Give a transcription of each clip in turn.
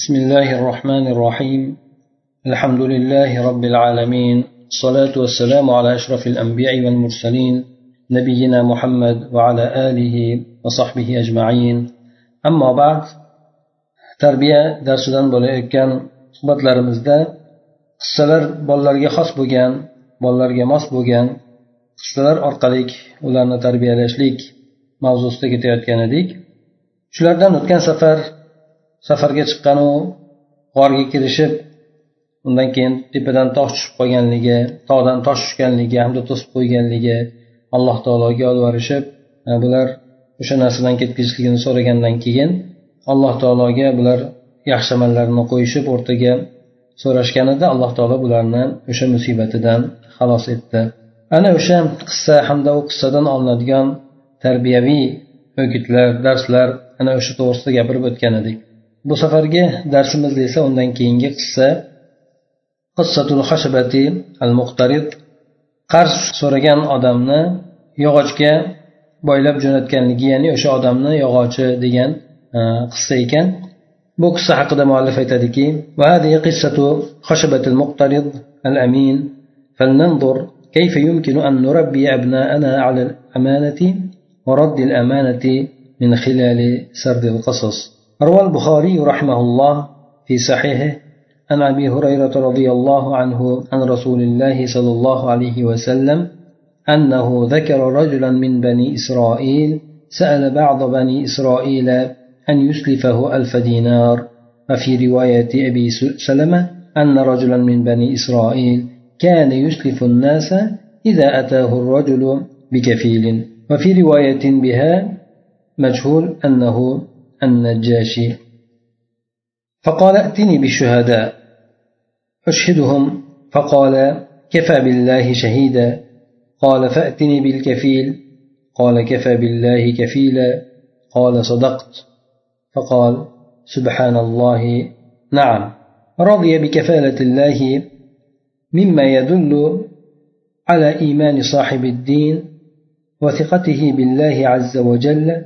بسم الله الرحمن الرحيم الحمد لله رب العالمين الصلاة والسلام على أشرف الأنبياء والمرسلين نبينا محمد وعلى آله وصحبه أجمعين أما بعد tarbiya darsidan bo'layotgan suhbatlarimizda qissalar bolalarga xos bo'lgan bolalarga mos bo'lgan qissalar orqali ularni tarbiyalashlik mavzusida ketayotgan edik shulardan o'tgan safar safarga chiqqanu g'orga kirishib undan keyin tepadan tosh tushib qolganligi tog'dan tosh tushganligi hamda to'sib qo'yganligi alloh taologa yolvorishib bular o'sha narsadan ketkazishligini so'ragandan keyin alloh taologa bular yaxshi amallarini qo'yishib o'rtaga so'rashganida alloh taolo bularni o'sha musibatidan xalos etdi. Ana o'sha qissa hamda u qissadan olinadigan tarbiyaviy o'gitlar darslar ana o'sha to'g'risida gapirib o'tgan edik. Bu safargi darsimizda esa undan keyingi qissa qissatul hashabati al muqtarid qarz so'ragan odamni yog'ochga boylab jo'natganligi ya'ni o'sha odamni yog'ochi degan qissa ekan bu qissa haqida muallif aytadiki وهذه قصة خشبة المقترض الأمين فلننظر كيف يمكن أن نربي أبناءنا على الأمانة ورد الأمانة من خلال سرد القصص روى البخاري رحمه الله في صحيحه عن أبي هريرة رضي الله عنه عن رسول الله صلى الله عليه وسلم أنه ذكر رجلا من بني إسرائيل سأل بعض بني إسرائيل أن يسلفه ألف دينار. وفي رواية أبي سلمة أن رجلا من بني إسرائيل كان يسلف الناس إذا أتاه الرجل بكفيل. وفي رواية بها مجهول أنه النجاشي. فقال ائتني بالشهداء. أشهدهم. فقال كفى بالله شهيدا. قال فأتني بالكفيل. قال كفى بالله كفيلا. قال صدقت. فقال سبحان الله. نعم. رضي بكفالة الله مما يدل على إيمان صاحب الدين وثقته بالله عز وجل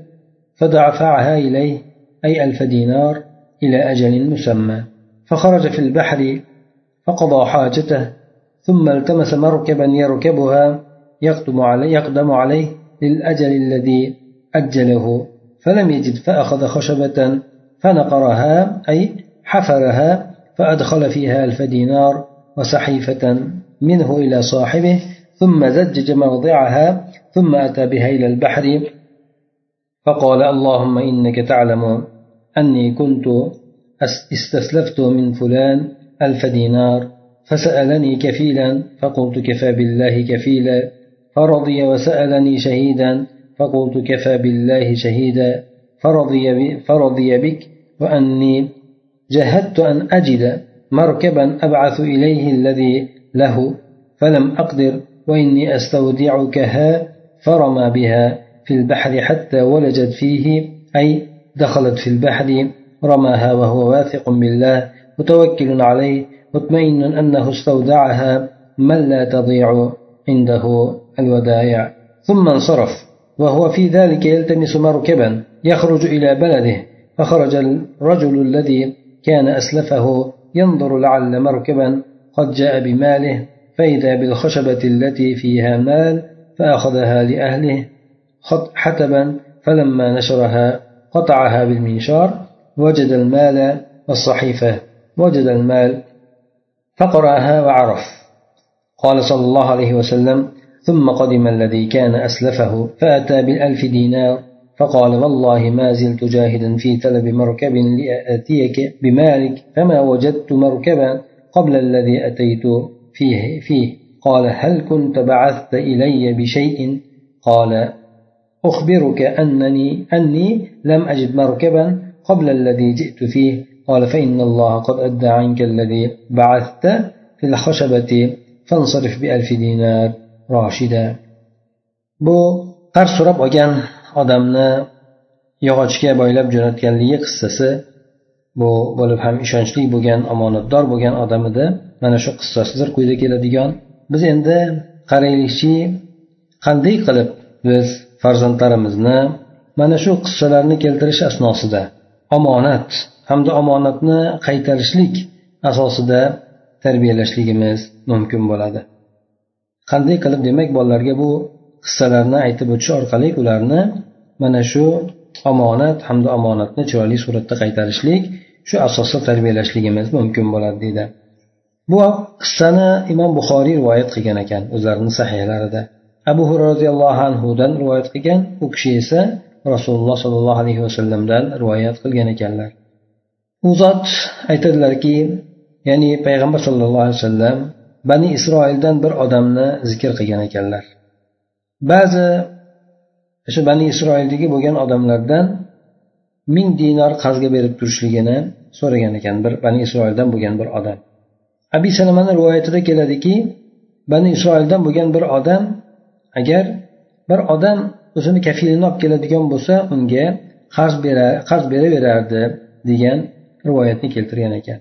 فدفعها إليه أي ألف دينار إلى أجل مسمى. فخرج في البحر فقضى حاجته ثم التمس مركبا يركبها يقدم عليه, يقدم عليه للأجل الذي أجله. فلم يجد فأخذ خشبة فنقرها أي حفرها فأدخل فيها ألف دينار وسحيفة منه إلى صاحبه ثم زجج موضعها ثم أتى بها إلى البحر. فقال اللهم إنك تعلم أني كنت استسلفت من فلان ألف دينار فسألني كفيلا فقلت كفى بالله كفيلا فرضي وسألني شهيدا فقلت كفى بالله شهيدا فرضي, فرضي بك وأني جهدت أن أجد مركبا أبعث إليه الذي له فلم أقدر وإني أستودعكها فرمى بها. في البحر حتى ولجت فيه أي دخلت في البحر رماها وهو واثق بالله متوكل عليه مطمئن أنه استودعها من لا تضيع عنده الودائع. ثم انصرف وهو في ذلك يلتمس مركبا يخرج إلى بلده فخرج الرجل الذي كان أسلفه ينظر لعل مركبا قد جاء بماله فإذا بالخشبة التي فيها مال فأخذها لأهله حتبا فلما نشرها قطعها بالمنشار وجد المال والصحيفة وجد المال فقرأها وعرف. قال صلى الله عليه وسلم ثم قدم الذي كان أسلفه فأتى بالألف دينار فقال والله ما زلت جاهدا في طلب مركب لآتيك بمالك فما وجدت مركبا قبل الذي أتيت فيه, فيه. قال هل كنت بعثت إلي بشيء؟ قال أخبرك أنني أني لم أجد مركبا قبل الذي جئت فيه قال فإن الله قد أدى عنك الذي بعثت في الخشبة فانصرف بألف دينار راشدا bu qarz so'rab olgan odamni yog'ochga boylab jo'natganligi qissasi bu bo'lib ham ishonchli bo'lgan omonatdor bo'lgan odam edi mana shu qissasidir quyida keladigan biz endi qaraylikchi qanday qilib biz farzandlarimizni mana shu qissalarni keltirish asnosida omonat hamda omonatni qaytarishlik asosida tarbiyalashligimiz mumkin bo'ladi. Qanday qilib demak bolalarga bu qissalarni aytib o'tish orqali ularni mana shu omonat hamda omonatni chiroyli suratda qaytarishlik shu asosda tarbiyalashligimiz mumkin bo'ladi deydi. Bu qissani imom buxoriy rivoyat qilgan ekan o'zlarini sahiyalarida abu hurra roziyallohu anhudan rivoyat qilgan. U kishi esa rasululloh sollallohu alayhi vasallamdan rivoyat qilgan ekanlar. U zot aytadilarki ya'ni payg'ambar sallallohu alayhi vasallam bani isroildan bir odamni zikr qilgan ekanlar. Ba'zi o'sha bani isroildagi bo'lgan odamlardan ming dinor qarzga berib turishligini so'ragan ekan bir bani isroildan bo'lgan bir odam. Abi salamani rivoyatida keladiki bani isroildan bo'lgan bir odam agar bir odam o'zini kafilini olib keladigan bo'lsa unga qarz qarz beraverardi degan rivoyatni keltirgan ekan.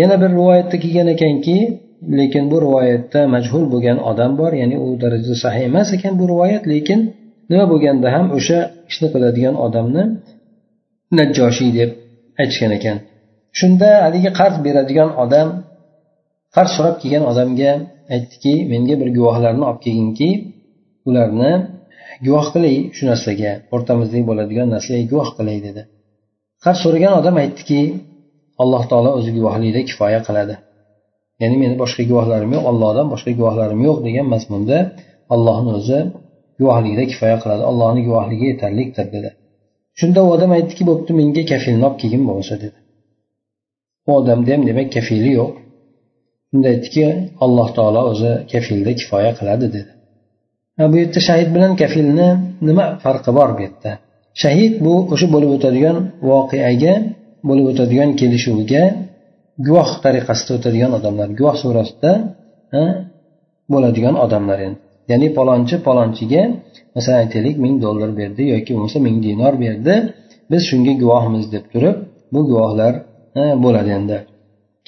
Yana bir rivoyatda kelgan ekanki lekin bu rivoyatda majhul bo'lgan odam bor ya'ni u darajada sahih emas ekan bu rivoyat lekin nima bo'lganda ham o'sha ishni qiladigan odamni najjoshiy deb aytishgan ekan. Shunda haligi qarz beradigan odam qarz so'rab kelgan odamga aytdiki menga bir guvohlarni olib kelginki ularni guvoh qilay shu narsaga o'rtamizda bo'ladigan narsaga guvoh qilay dedi. Qarz so'ragan odam aytdiki alloh taolo o'zi guvohlikda kifoya qiladi. Ya'ni meni boshqa guvohlarim yo'q ollohdan boshqa guvohlarim yo'q degan mazmunda allohni o'zi guvohligida kifoya qiladi allohni guvohligi yetarlidir dedi. Shunda u odam aytdiki bo'pti menga kafilni olib kelgin bo'lmasa dedi. U odamda ham demak kafili yo'q. Shunda aytdiki alloh taolo o'zi kafilda kifoya qiladi dedi. Bu yerda shahid bilan kafilni nima farqi bor bu yerda? Shahid bu o'sha bo'lib o'tadigan voqeaga bo'lib o'tadigan kelishuvga guvoh tariqasida o'tadigan odamlar guvoh surasida bo'ladigan odamlar endi. Ya'ni palonchi palonchiga masalan aytaylik ming dollar berdi yoki bo'lmasa ming dinor berdi biz shunga guvohmiz deb turib bu guvohlar bo'ladi endi.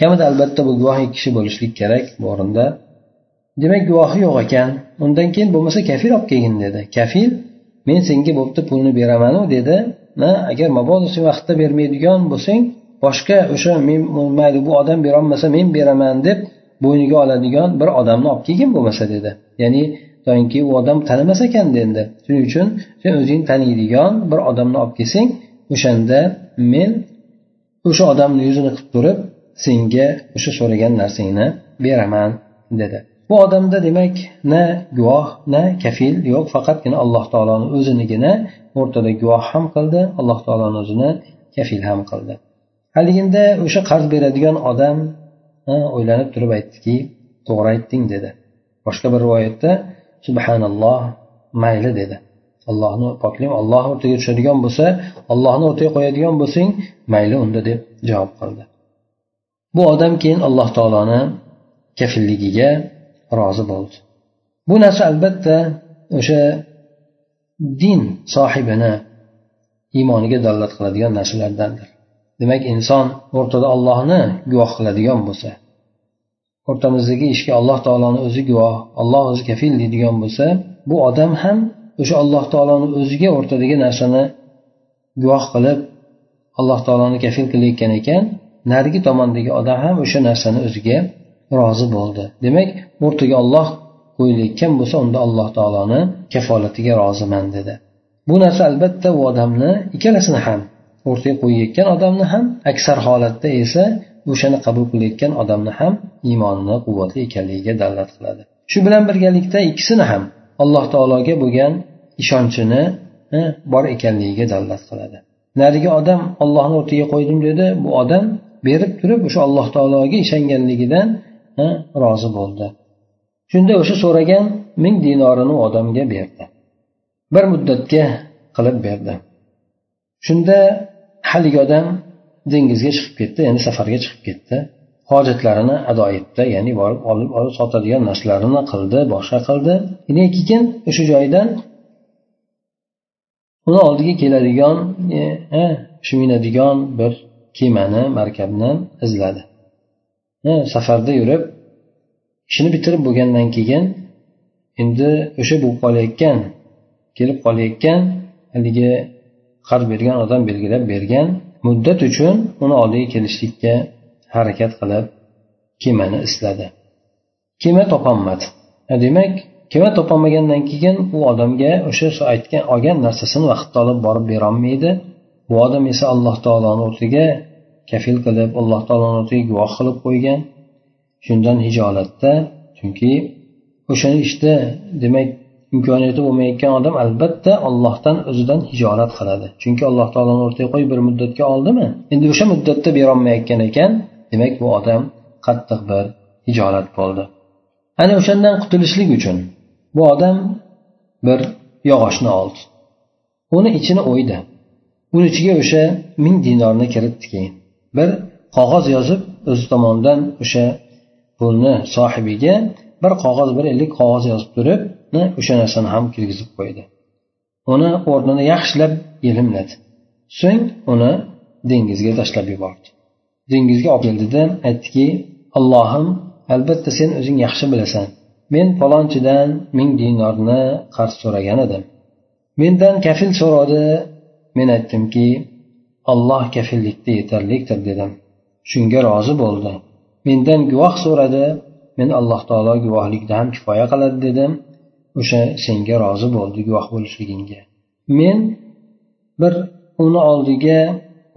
Kamida albatta bu guvoh ikki kishi bo'lishlik kerak bu o'rinda. Demak guvohi yo'q ekan. Undan keyin bo'lmasa kafil olib kelgin dedi. Kafil men senga bo'pti pulni beramanu dedi. Agar mabodo sen vaqtda bermaydigan bo'lsang boshqa o'sha men mayli bu odam berolmasa men beraman deb bo'yniga oladigan bir odamni olib kelgin bo'lmasa dedi. Ya'ni doimki u odam tanimas ekan endi shuning uchun sen o'zing taniydigan bir odamni olib kelsang o'shanda men o'sha odamni yuzini qilib turib senga o'sha so'ragan narsangni beraman dedi. Bu odamda demak na guvoh na kafil yo'q faqatgina alloh taoloni o'zinigina o'rtada guvoh ham qildi alloh taoloni o'zini kafil ham qildi. Haliginda o'sha qarz beradigan odam o'ylanib turib aytdiki to'g'ri aytding dedi. Boshqa bir rivoyatda subhanalloh mayli dedi. Allohni poklang olloh o'rtaga tushadigan bo'lsa ollohni o'rtaga qo'yadigan bo'lsang mayli unda deb javob qildi. Bu odam keyin alloh taoloni kafilligiga rozi bo'ldi. Bu narsa albatta o'sha din sohibini iymoniga dalolat qiladigan narsalardandir. Demak inson o'rtada ollohni guvoh qiladigan bo'lsa o'rtamizdagi ishga alloh taoloni o'zi guvoh alloh o'zi kafil deydigan bo'lsa bu odam ham o'sha alloh taoloni o'ziga o'rtadagi narsani guvoh qilib alloh taoloni kafil qilayotgan ekan narigi tomondagi odam ham o'sha narsani o'ziga rozi bo'ldi. Demak o'rtaga olloh qo'yilayotgan bo'lsa unda alloh taoloni kafolatiga roziman dedi. Bu narsa albatta u odamni ikkalasini ham o'rtaga qo'yayotgan odamni ham aksar holatda esa o'shani qabul qilayotgan odamni ham iymonini quvvatli ekanligiga dalolat qiladi. Shu bilan birgalikda ikkisini ham alloh taologa bo'lgan ishonchini e, bor ekanligiga dalolat qiladi. Narigi odam ollohni o'rtaga qo'ydim dedi bu odam berib turib o'sha alloh taologa ishonganligidan rozi bo'ldi. Shunda o'sha so'ragan ming dinorini u odamga berdi. Bir muddatga qilib berdi. Shunda haligi odam dengizga chiqib ketdi ya'ni safarga chiqib ketdi. Hojatlarini ado etdi ya'ni borib olib olib sotadigan narsalarini qildi boshqa qildi. Keyin o'sha joydan uni oldiga keladigan e, shu minadigan bir kemani markabni izladi. Safarda yurib ishini bitirib bo'lgandan keyin endi o'sha bo'lib qolayotgan kelib qolayotgan haligi qarz bergan odam belgilab bergan muddat uchun uni oldiga kelishlikka harakat qilib kemani isladi. Kema topolmadi. Demak kema topolmagandan keyin u odamga o'sha aytgan olgan narsasini vaqtda olib borib berolmaydi. Bu odam esa alloh taoloni o'rniga kafil qilib alloh taoloni o'ziga guvoh qilib qo'ygan. Shundan hijolatda chunki o'shani ishda demak imkoniyati bo'lmayotgan odam albatta ollohdan o'zidan hijolat qiladi. Chunki alloh taoloni o'rtaga qo'yib bir muddatga oldimi? Endi o'sha muddatda berolmayotgan ekan demak bu odam qattiq bir hijolat bo'ldi. Ana o'shandan qutulishlik uchun bu odam bir yog'ochni oldi. Uni ichini o'ydi. Uni ichiga o'sha ming dinorni kiritdi keyin. Bir qog'oz yozib o'zi tomonidan o'sha pulni sohibiga bir qog'oz bir ellik qog'oz yozib turib o'sha narsani ham kirgizib qo'ydi. Uni o'rnini yaxshilab yelimladi so'ng uni dengizga tashlab yubordi. Dengizga olib keldida aytdiki allohim albatta sen o'zing yaxshi bilasan. Men palonchidan ming dinorni qarz so'ragan edim. Mendan kafil so'radi. Men aytdimki olloh kafillikda yetarlikdir dedim. Shunga rozi bo'ldi. Mendan guvoh so'radi. Men alloh taolo guvohlikda ham kifoya qiladi dedim. O'sha senga rozi bo'ldi guvoh bo'lishligingga. Men bir uni oldiga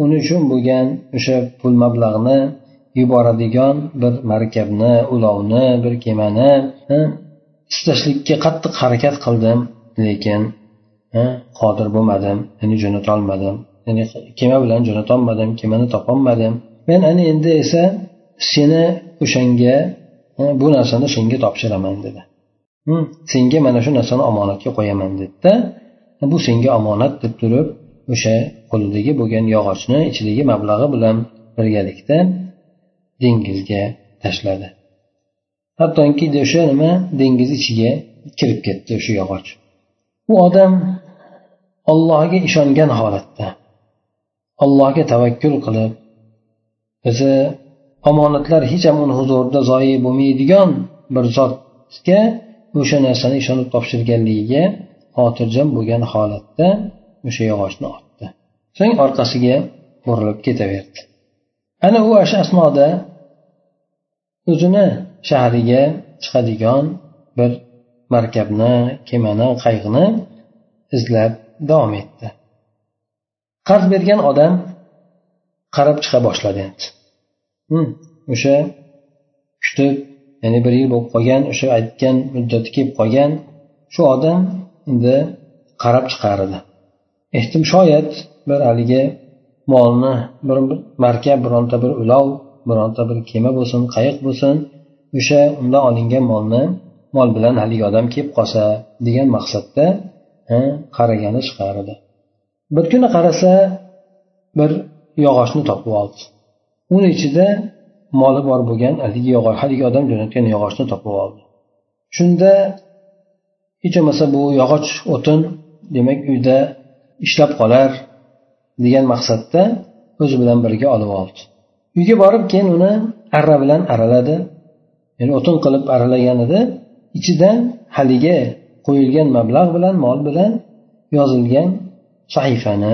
uni uchun bo'lgan o'sha pul mablag'ni yuboradigan bir markabni ulovni bir kemani istashlikka qattiq harakat qildim lekin qodir bo'lmadim ya'ni jo'natolmadim ya'ni kema bilan jo'natolmadim kemani topolmadim. Men ana endi esa seni o'shanga e, bu narsani senga topshiraman dedi. Senga mana shu narsani omonatga qo'yaman dedida e, bu senga omonat deb turib o'sha qo'lidagi bo'lgan yog'ochni ichidagi mablag'i bilan birgalikda dengizga tashladi. Hattoki o'sha nima dengiz ichiga kirib ketdi o'sha yog'och. U odam ollohga ishongan holatda. Allohga tavakkul qilib o'zi omonatlar hech ham uni huzurida zoyi bo'lmaydigan bir zotga o'sha narsani ishonib topshirganligiga xotirjam bo'lgan holatda o'sha yog'ochni otdi. So'ng orqasiga burilib ketaverdi. Ana u o'sha asnoda o'zini shahriga chiqadigan bir markabni kemani qayiqni izlab davom etdi. Qarz bergan odam qarab chiqa boshladi. Endi o'sha kutib ya'ni bir yil bo'lib qolgan o'sha aytgan muddati kelib qolgan shu odam endi qarab chiqar edi ehtim shoyat bir haligi molni bir markab bironta bir ulov bironta bir kema bo'lsin qayiq bo'lsin o'sha undan olingan molni mol bilan haligi odam kelib qolsa degan maqsadda qaragani chiqar edi bir kuni qarasa bir yog'ochni topib oldi. Uni ichida moli bor bo'lgan haligi yog'och haligi odam jo'natgan yog'ochni topib oldi. Shunda hech bo'lmasa bu yog'och o'tin demak uyda ishlab qolar degan maqsadda o'zi bilan birga olib oldi. Uyga borib keyin uni arra bilan araladi. Ya'ni o'tin qilib aralaganida ichidan haligi qo'yilgan mablag' bilan mol bilan yozilgan sahifani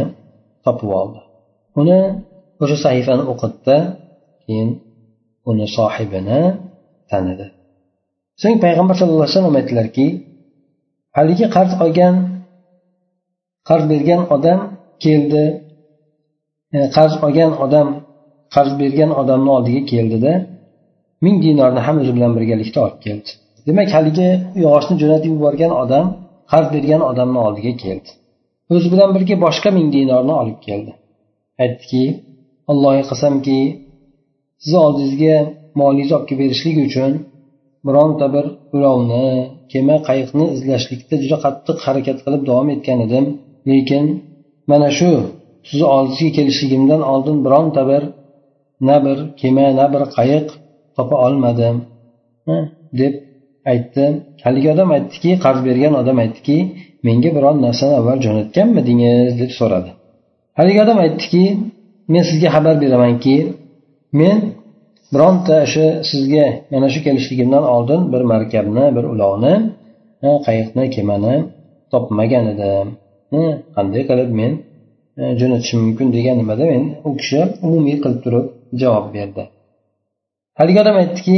topib oldi. Uni o'sha sahifani o'qitdi keyin uni sohibini tanidi. So'ng payg'ambar sallallohu alayhi vasallam aytdilarki haligi qarz olgan qarz bergan odam keldi. Qarz olgan odam qarz bergan odamni oldiga keldida ming dinorni ham o'zi bilan birgalikda olib keldi. Demak haligi yog'ochni jo'natib yuborgan odam qarz bergan odamni oldiga keldi. O'zi bilan birga boshqa ming dinorni olib keldi. Aytdiki allohga qasamki sizni oldingizga molingizni olib kelib berishlik uchun bironta bir ulovni kema qayiqni izlashlikda juda qattiq harakat qilib davom etgan edim. Lekin mana shu sizni oldingizga kelishligimdan oldin bironta bir na bir kema na bir qayiq topa olmadim deb aytdi. Haligi odam aytdiki qarz bergan odam aytdiki menga biron narsani avval jo'natganmidingiz? deb so'radi. Haligi odam aytdiki men sizga xabar beramanki men bironta o'sha sizga mana shu kelishligimdan oldin bir markabni bir ulovni qayiqni kemani topmagan edim. Qanday qilib men e, jo'natishim mumkin degan nimada men u kishi umumiy qilib turib javob berdi. Haligi odam aytdiki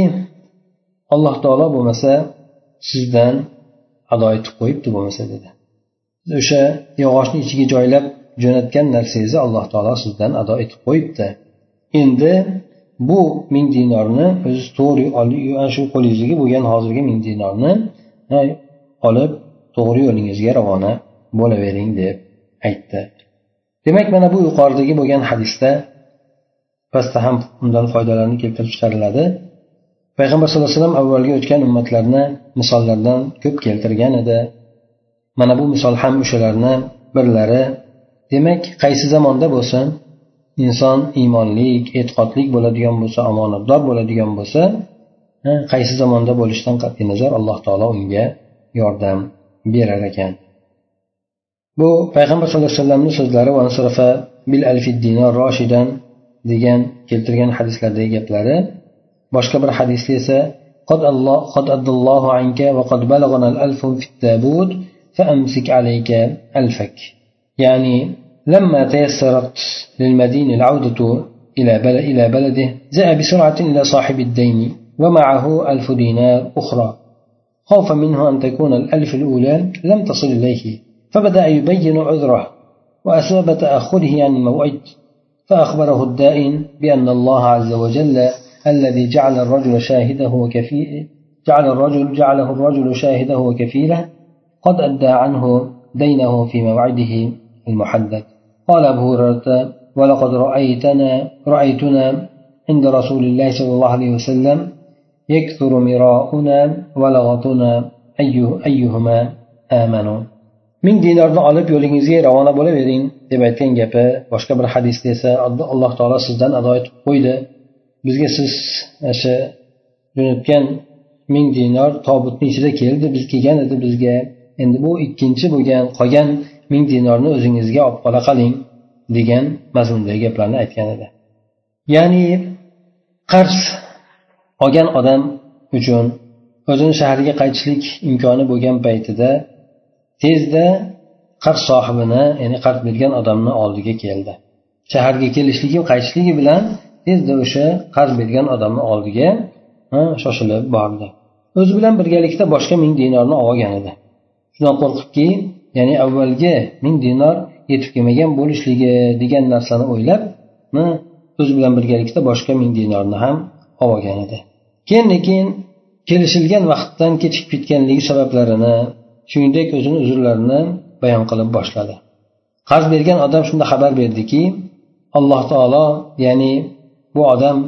alloh taolo bo'lmasa sizdan ado etib qo'yibdi bo'lmasa dedi. O'sha yog'ochni ichiga joylab jo'natgan narsangizni alloh taolo sizdan ado etib qo'yibdi. Endi bu ming dinorni o'zi to'g'ri ana shu qo'lingizdagi bo'lgan hozirgi ming dinorni olib to'g'ri yo'lingizga ravona bo'lavering deb aytdi. Demak mana bu yuqoridagi bo'lgan hadisda pastda ham undan foydalarni keltirib chiqariladi. Payg'ambar sallallohu alayhi vasallam avvalgi o'tgan ummatlarni misollardan ko'p keltirgan edi. Mana bu misol ham o'shalarni birlari demak qaysi zamonda bo'lsin inson iymonlik e'tiqodlik bo'ladigan bo'lsa omonatdor bo'ladigan bo'lsa qaysi zamonda bo'lishidan qat'iy nazar alloh taolo unga yordam berar ekan. Bu payg'ambar sallallohu alayhi vasallamni so'zlari bil alfi dinar roshidan degan keltirgan hadislardagi gaplari boshqa bir hadisda esa قد الله قد أدى الله عنك وقد بلغنا الألف في التابوت فأمسك عليك ألفك يعني لما تيسرت للمدين العودة إلى إلى بلده جاء بسرعة إلى صاحب الدين ومعه ألف دينار أخرى خوفا منه أن تكون الألف الأولى لم تصل إليه فبدأ يبين عذره وأسباب تأخره عن الموعد فأخبره الدائن بأن الله عز وجل الذي جعل الرجل شاهده وكفيله جعل الرجل جعله الرجل شاهده وكفيله قد أدى عنه دينه في موعده المحدد قال أبو هريرة ولقد رأيتنا رأيتنا عند رسول الله صلى الله عليه وسلم يكثر مراؤنا ولغتنا أيه أيهما آمنوا ming dinorni olib yo'lingizga ravona bo'lavering deb aytgan gapi boshqa bir hadisda esa alloh taolo sizdan ado etib qo'ydi bizga siz o'sha jo'natgan ming dinor tobutni ichida keldi biz kelgan edi bizga. Endi bu ikkinchi bo'lgan qolgan ming dinorni o'zingizga olib qola qoling degan mazmundagi gaplarni aytgan edi. Ya'ni qarz olgan odam uchun o'zini shahriga qaytishlik imkoni bo'lgan paytida tezda qarz sohibini ya'ni qarz bergan odamni oldiga keldi. Shaharga kelishligi qaytishligi bilan tezda o'sha qarz bergan odamni oldiga shoshilib bordi. O'zi bilan birgalikda boshqa ming dinorni olgan edi. Shundan qo'rqibki ya'ni avvalgi ming dinor yetib kelmagan bo'lishligi degan narsani o'ylab o'zi bilan birgalikda boshqa ming dinorni ham olib olgan edi. Keyin lekin kelishilgan vaqtdan kechikib ketganligi sabablarini shuningdek o'zini uzrlarini bayon qilib boshladi. Qarz bergan odam shunda xabar berdiki alloh taolo ya'ni bu odam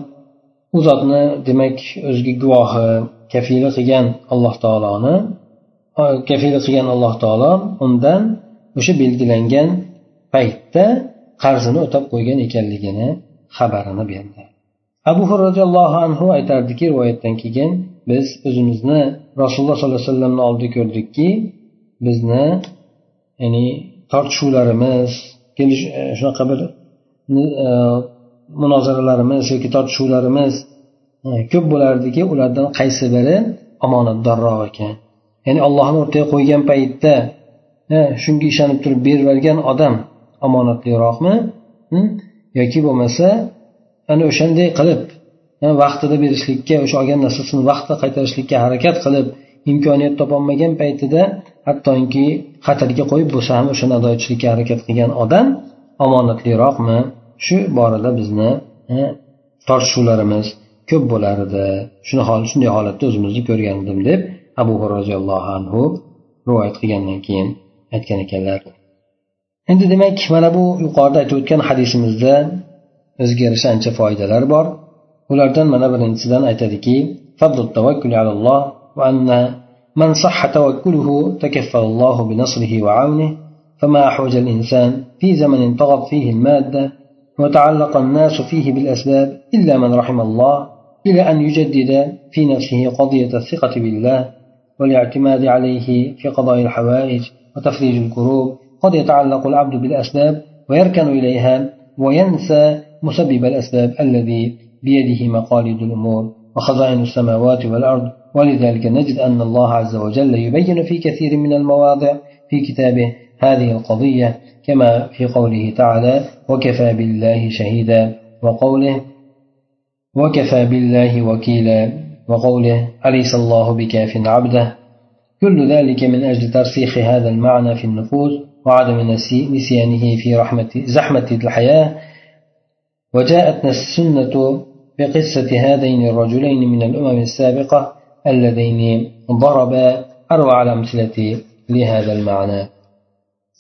u zotni demak o'ziga guvohi kafila qilgan alloh taoloni kafila qilgan alloh taolo undan o'sha belgilangan paytda qarzini o'tab qo'ygan ekanligini xabarini berdi. Abu hur roziyallohu anhu aytardiki rivoyatdan keyin biz o'zimizni rasululloh sollallohu alayhi vasallamni oldida ko'rdikki bizni ya'ni tortishuvlarimiz kelish e, shunaqa bir e, munozaralarimiz yoki tortishuvlarimiz e, ko'p bo'lardiki ulardan qaysi biri omonatdorroq ekan? Ya'ni ollohni o'rtaga qo'ygan paytda e, shunga ishonib turib berib yuborgan odam omonatliroqmi? Yoki bo'lmasa ana o'shanday qilib e, vaqtida berishlikka o'sha olgan narsasini vaqtida qaytarishlikka harakat qilib imkoniyat topolmagan paytida hattoki xatarga qo'yib bo'lsa ham o'shani ado etishlikka harakat qilgan odam omonatliroqmi? shu borada bizni tortishuvlarimiz ko'p bo'lar edi shuni shunday holatda o'zimizni ko'rgan edim deb abu roziyallohu anhu rivoyat qilgandan keyin aytgan ekanlar endi demak mana bu yuqorida aytib o'tgan hadisimizda o'ziga yarasha ancha foydalar bor ulardan mana birinchisidan aytadiki من صح توكله تكفل الله بنصره وعونه فما أحوج الإنسان في زمن طغت فيه المادة وتعلق الناس فيه بالأسباب إلا من رحم الله إلى أن يجدد في نفسه قضية الثقة بالله والاعتماد عليه في قضاء الحوائج وتفريج الكروب. قد يتعلق العبد بالأسباب ويركن إليها وينسى مسبب الأسباب الذي بيده مقاليد الأمور وخزائن السماوات والأرض. ولذلك نجد أن الله عز وجل يبين في كثير من المواضع في كتابه هذه القضية كما في قوله تعالى وكفى بالله شهيدا وقوله وكفى بالله وكيلا وقوله أليس الله بكاف عبده؟ كل ذلك من أجل ترسيخ هذا المعنى في النفوس وعدم نسيانه في رحمة زحمة الحياة. وجاءتنا السنة بقصة هذين الرجلين من الأمم السابقة اللذين ضربا أروع الأمثلة لهذا المعنى.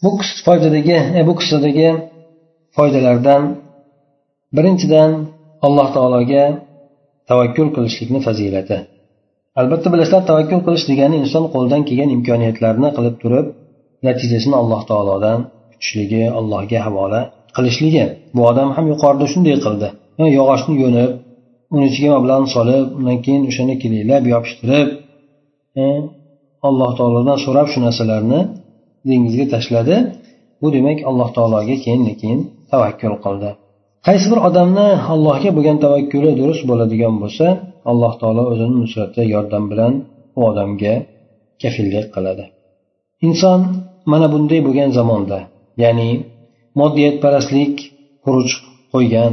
Bu foydadagi e, bu qissadagi foydalardan birinchidan alloh taologa tavakkul qilishlikni fazilati. Albatta bilasizlar tavakkul qilish degani inson qo'lidan kelgan imkoniyatlarni qilib turib natijasini alloh taolodan kutishligi allohga havola qilishligi. Bu odam ham yuqorida shunday qildi. Yog'ochni yo'nib uni ichiga mablag'ni solib undan keyin o'shani kiliylab yopishtirib e, alloh taolodan so'rab shu narsalarni dengizga tashladi. Bu demak alloh taologa keyin keyin tavakkul qildi. Qaysi bir odamni allohga bo'lgan tavakkuli durust bo'ladigan bo'lsa alloh taolo o'zini nusrati yordam bilan u odamga kafillik qiladi. Inson mana bunday bo'lgan zamonda ya'ni moddiyatparastlik xuruj qo'ygan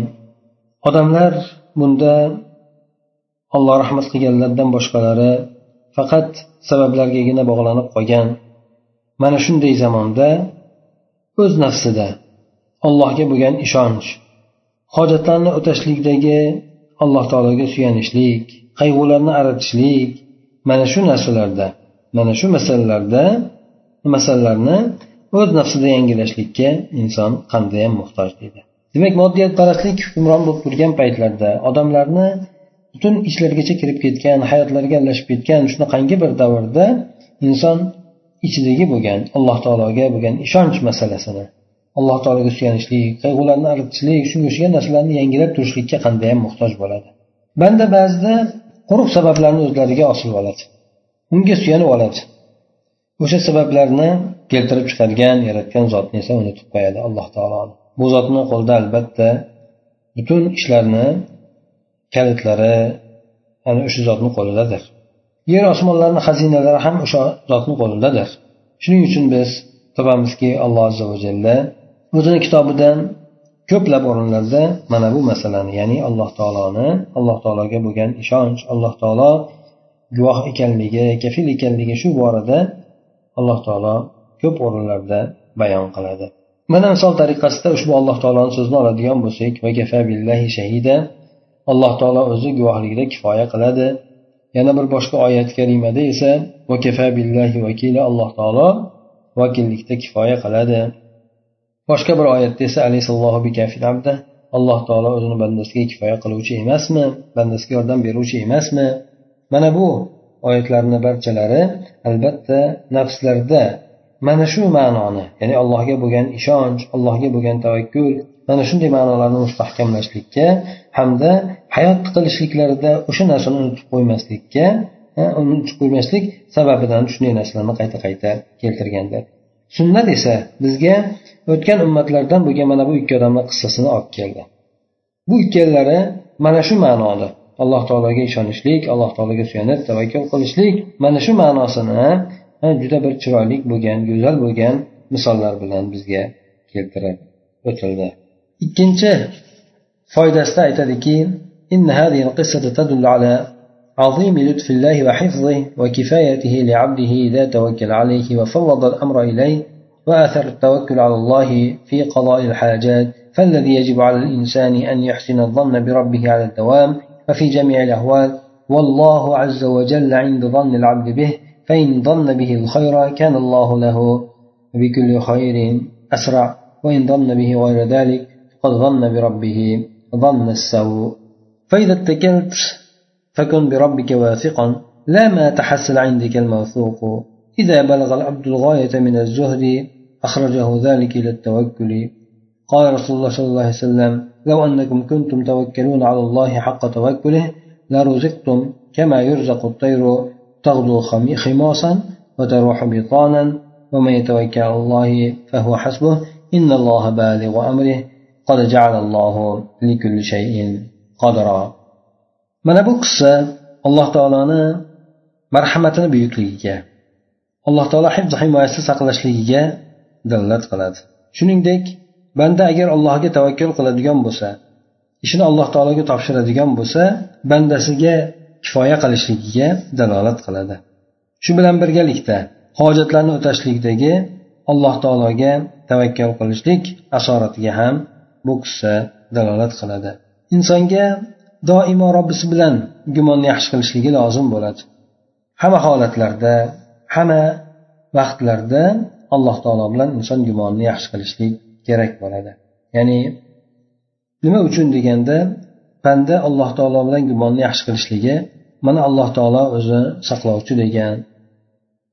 odamlar bunda alloh rahmat qilganlardan boshqalari faqat sabablargagina bog'lanib qolgan mana shunday zamonda o'z nafsida allohga bo'lgan ishonch hojatlarni o'tashlikdagi alloh taologa suyanishlik qayg'ularni aratishlik mana shu narsalarda mana shu masalalarda masalalarni o'z nafsida yangilashlikka inson qandayyam muhtoj deydi. Demak moddiyatparastlik hukmron bo'lib turgan paytlarda odamlarni butun ichlarigacha kirib ketgan hayotlariga aralashib ketgan shunaqangi bir davrda inson ichidagi bo'lgan alloh taologa bo'lgan ishonch masalasini alloh taologa suyanishlik qayg'ularni aritishlik shunga o'xshagan narsalarni yangilab turishlikka qandayyam muhtoj bo'ladi. Banda ba'zida quruq sabablarni o'zlariga osilib oladi. Unga suyanib oladi. O'sha sabablarni keltirib chiqargan yaratgan zotni esa unutib qo'yadi alloh taoloni bu zotni qo'lida albatta butun ishlarni kalitlari ana o'sha zotni qo'lidadir. Yer osmonlarni xazinalari ham o'sha zotni qo'lidadir shuning uchun biz topamizki alloh azza va jalla o'zini kitobidan ko'plab o'rinlarda mana bu masalani ya'ni alloh taoloni alloh taologa bo'lgan ishonch alloh taolo guvoh ekanligi kafil ekanligi shu borada alloh taolo ko'p o'rinlarda bayon qiladi. Mana misol tariqasida ushbu alloh taoloni so'zini oladigan bo'lsak shahida alloh taolo o'zi guvohligida kifoya qiladi. Yana bir boshqa oyat karimada esa billahi vakila alloh taolo vakillikda kifoya qiladi. Boshqa bir oyatda esa alloh taolo o'zini bandasiga kifoya qiluvchi emasmi? Bandasiga yordam beruvchi emasmi? Mana bu oyatlarni barchalari albatta nafslarda mana shu ma'noni ya'ni allohga bo'lgan ishonch allohga bo'lgan tavakkul mana shunday ma'nolarni mustahkamlashlikka hamda hayot qilishliklarida o'sha narsani unutib qo'ymaslikka unutib qo'ymaslik sababidan shunday narsalarni qayta qayta keltirgandir. Sunnat esa bizga o'tgan ummatlardan bo'lgan mana bu ikki odamni qissasini olib keldi. Bu ikkalari mana shu ma'noda alloh taologa ishonishlik alloh taologa suyanib tavakkul qilishlik mana shu ma'nosini juda bir chiroyli bo'lgan go'zal bo'lgan misollar bilan bizga keltirib o'tildi. Ikkinchi foydasida aytadiki إن هذه القصة تدل على عظيم لطف الله وحفظه وكفايته لعبده إذا توكل عليه وفوض الأمر إليه وآثر التوكل على الله في قضاء الحاجات فالذي يجب على الإنسان أن يحسن الظن بربه على الدوام وفي جميع الأحوال والله عز وجل عند ظن العبد به فإن ظن به الخير كان الله له بكل خير أسرع. وإن ظن به غير ذلك قد ظن بربه ظن السوء. فإذا اتكلت فكن بربك واثقا. لا ما تحصل عندك الموثوق. إذا بلغ العبد الغاية من الزهد أخرجه ذلك إلى التوكل. قال رسول الله صلى الله عليه وسلم لو أنكم كنتم توكلون على الله حق توكله لرزقتم كما يرزق الطير تغدو خماصا وتروح بطانا ومن يتوكل على الله فهو حسبه إن الله بالغ أمره قد جعل الله لكل شيء قدرا mana bu qissa alloh taoloni marhamatini buyukligiga alloh taolo hifz himoyasida saqlashligiga dalolat qiladi shuningdek banda agar allohga tavakkul qiladigan bo'lsa ishini alloh taologa topshiradigan bo'lsa bandasiga kifoya qilishligiga dalolat qiladi. Shu bilan birgalikda hojatlarni o'tashlikdagi alloh taologa tavakkal qilishlik asoratiga ham bu qissa dalolat qiladi. Insonga doimo robbisi bilan gumonni yaxshi qilishligi lozim bo'ladi. Hamma holatlarda hamma vaqtlarda alloh taolo bilan inson gumonni yaxshi qilishlik kerak bo'ladi. Ya'ni nima uchun deganda banda alloh taolo bilan gumonni yaxshi qilishligi mana alloh taolo o'zi saqlovchi degan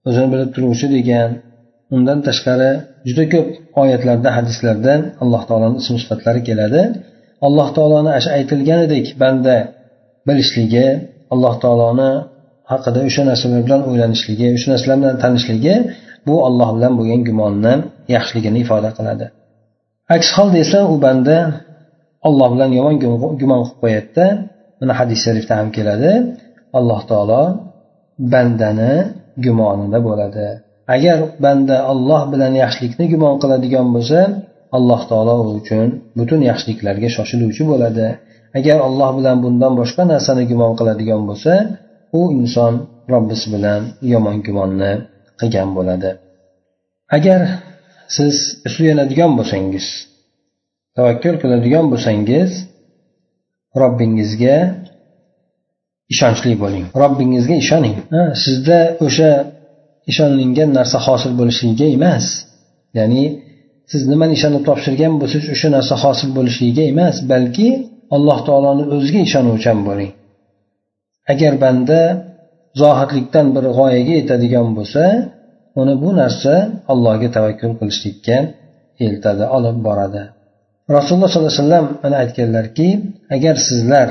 o'zini bilib turuvchi degan undan tashqari juda ko'p oyatlarda hadislarda alloh taoloni ism sifatlari keladi. Alloh taoloni aytilganidek banda bilishligi alloh taoloni haqida o'sha narsalar bilan o'ylanishligi o'sha narsalar bilan tanishligi bu alloh bilan bo'lgan gumonni yaxshiligini ifoda qiladi aks holda esa u banda olloh bilan yomon gumon qilib qo'yadida mana hadis sharifda ham keladi. Alloh taolo bandani gumonida bo'ladi. Agar banda olloh bilan yaxshilikni gumon qiladigan bo'lsa alloh taolo u uchun butun yaxshiliklarga shoshiluvchi bo'ladi. Agar olloh bilan bundan boshqa narsani gumon qiladigan bo'lsa u inson robbisi bilan yomon gumonni qilgan bo'ladi. Agar siz suyanadigan bo'lsangiz tavakkul qiladigan bo'lsangiz robbingizga ishonchli bo'ling. Robbingizga ishoning. Sizda o'sha ishonilgan narsa hosil bo'lishligiga emas. Ya'ni siz nimani ishonib topshirgan bo'lsangiz o'sha narsa hosil bo'lishligiga emas balki alloh taoloni o'ziga ishonuvchan bo'ling. Agar banda zohidlikdan bir g'oyaga yetadigan bo'lsa uni bu narsa allohga tavakkul qilishlikka eltadi olib boradi. Rasululloh sollallohu alayhi vasallam mana aytganlarki agar sizlar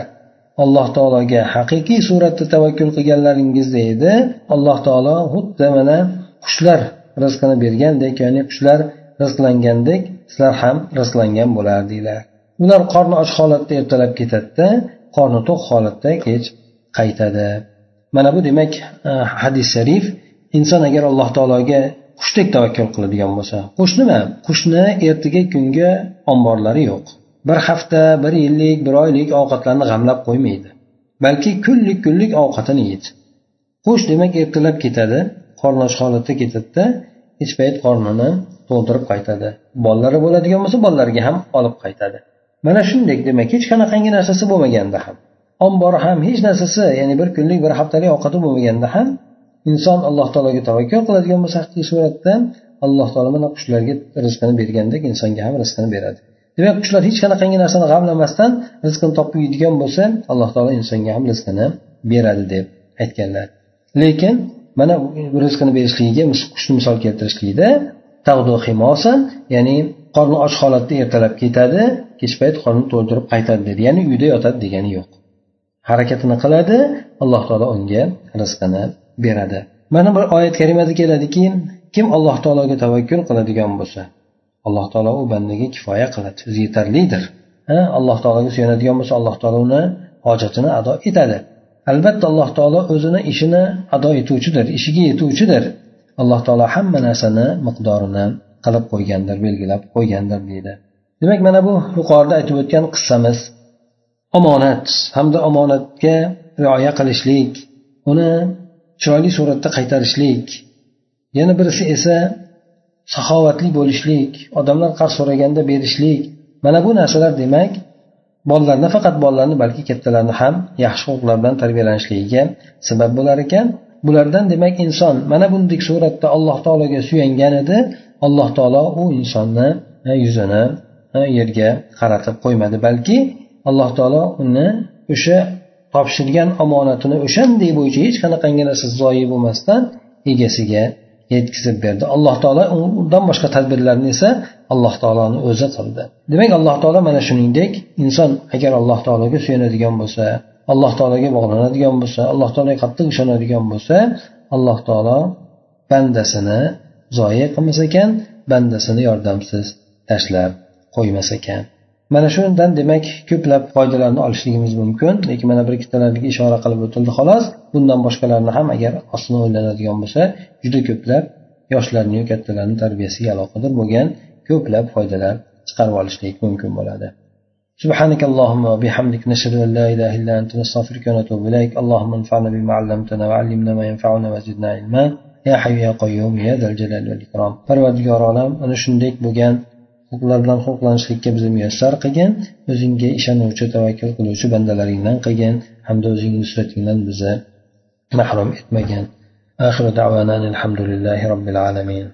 alloh taologa haqiqiy suratda tavakkul qilganlaringizda edi alloh taolo xuddi mana qushlar rizqini bergandek ya'ni qushlar rizqlangandek sizlar ham rizqlangan bo'lardinglar ular qorni och holatda ertalab ketadida qorni to'q holatda kech qaytadi. Mana bu demak eh, hadis sharif inson agar alloh taologa qushdek tavakkul qiladigan bo'lsa qush nima? Qushni ertaga kunga omborlari yo'q. Bir hafta bir yillik bir oylik ovqatlarni g'amlab qo'ymaydi. Balki kunlik kunlik ovqatini yeydi. Qush demak ertalab ketadi qorni och holatda ketadida hech payt qornini to'ldirib qaytadi. Bolalari bo'ladigan bo'lsa bolalariga ham olib qaytadi. Mana shunday demak hech qanaqangi narsasi bo'lmaganda ham ombori ham hech narsasi ya'ni bir kunlik bir haftalik ovqati bo'lmaganda ham inson alloh taologa tavakkul qiladigan bo'lsa haqiqiy suratdan alloh taolo mana qushlarga rizqini bergandek insonga ham rizqini beradi. Demak qushlar hech qanaqangi narsani g'amlamasdan rizqini topib yeydigan bo'lsa alloh taolo insonga ham rizqini beradi deb aytganlar. Lekin mana rizqini berishligiga qushni misol keltirishlikda ya'ni qorni och holatda ertalab ketadi kech payt qornini to'ldirib qaytadi dedi. Ya'ni uyda yotadi degani yo'q. Harakatini qiladi alloh taolo unga rizqini beradi. Mana bir oyat karimada keladiki kim alloh taologa tavakkul qiladigan bo'lsa alloh taolo u bandaga kifoya qiladi. O'zi yetarlidir. Alloh taologa suyanadigan bo'lsa alloh taolo uni hojatini ado etadi. Albatta alloh taolo o'zini ishini ado etuvchidir ishiga yetuvchidir. Alloh taolo hamma narsani miqdorini qilib qo'ygandir belgilab qo'ygandir deydi. Demak mana bu yuqorida aytib o'tgan qissamiz. Omonat hamda omonatga rioya qilishlik uni chiroyli suratda qaytarishlik yana birisi esa saxovatli bo'lishlik odamlar qarz so'raganda berishlik. Mana bu narsalar demak bolalar nafaqat bolalarni balki kattalarni ham yaxshi xulqlar bilan tarbiyalanishligiga sabab bo'lar ekan. Bulardan demak inson mana bunday suratda alloh taologa suyangan edi. Alloh taolo u insonni e, yuzini e, yerga qaratib qo'ymadi. Balki alloh taolo uni o'sha topshirgan omonatini o'shanday bo'yicha hech qanaqangi narsa zoyi bo'lmasdan egasiga yetkazib berdi. Alloh taolo undan boshqa tadbirlarni esa alloh taoloni o'zi qildi. Demak alloh taolo mana shuningdek inson agar alloh taologa suyanadigan bo'lsa alloh taologa bog'lanadigan bo'lsa alloh taologa qattiq ishonadigan bo'lsa alloh taolo bandasini zoyi qilmas ekan bandasini yordamsiz tashlab qo'ymas ekan. mana shundan demak ko'plab foydalarni olishligimiz mumkin lekin mana bir ikkitalarga ishora qilib o'tildi xolos bundan boshqalarni ham agar ostini o'ylanadigan bo'lsa juda ko'plab yoshlarni kattalarni tarbiyasiga aloqador bo'lgan ko'plab foydalar chiqarib olishlik mumkin bo'ladi سبحانك اللهم وبحمدك نشهد ان لا اله الا انت نستغفرك ونتوب اليك اللهم انفعنا بما علمتنا وعلمنا ما ينفعنا وزدنا علما يا حي يا قيوم يا ذا الجلال والاكرام parvardigor olam ana shunday bo'lgan huquqlar bilan huquqlanishlikka bizni muyassar qilgin o'zingga ishonuvchi tavakkul qiluvchi bandalaringdan qilgin hamda o'zingni nusratingdan bizni mahrum etmagin آخر دعوانا الحمد لله رب العالمين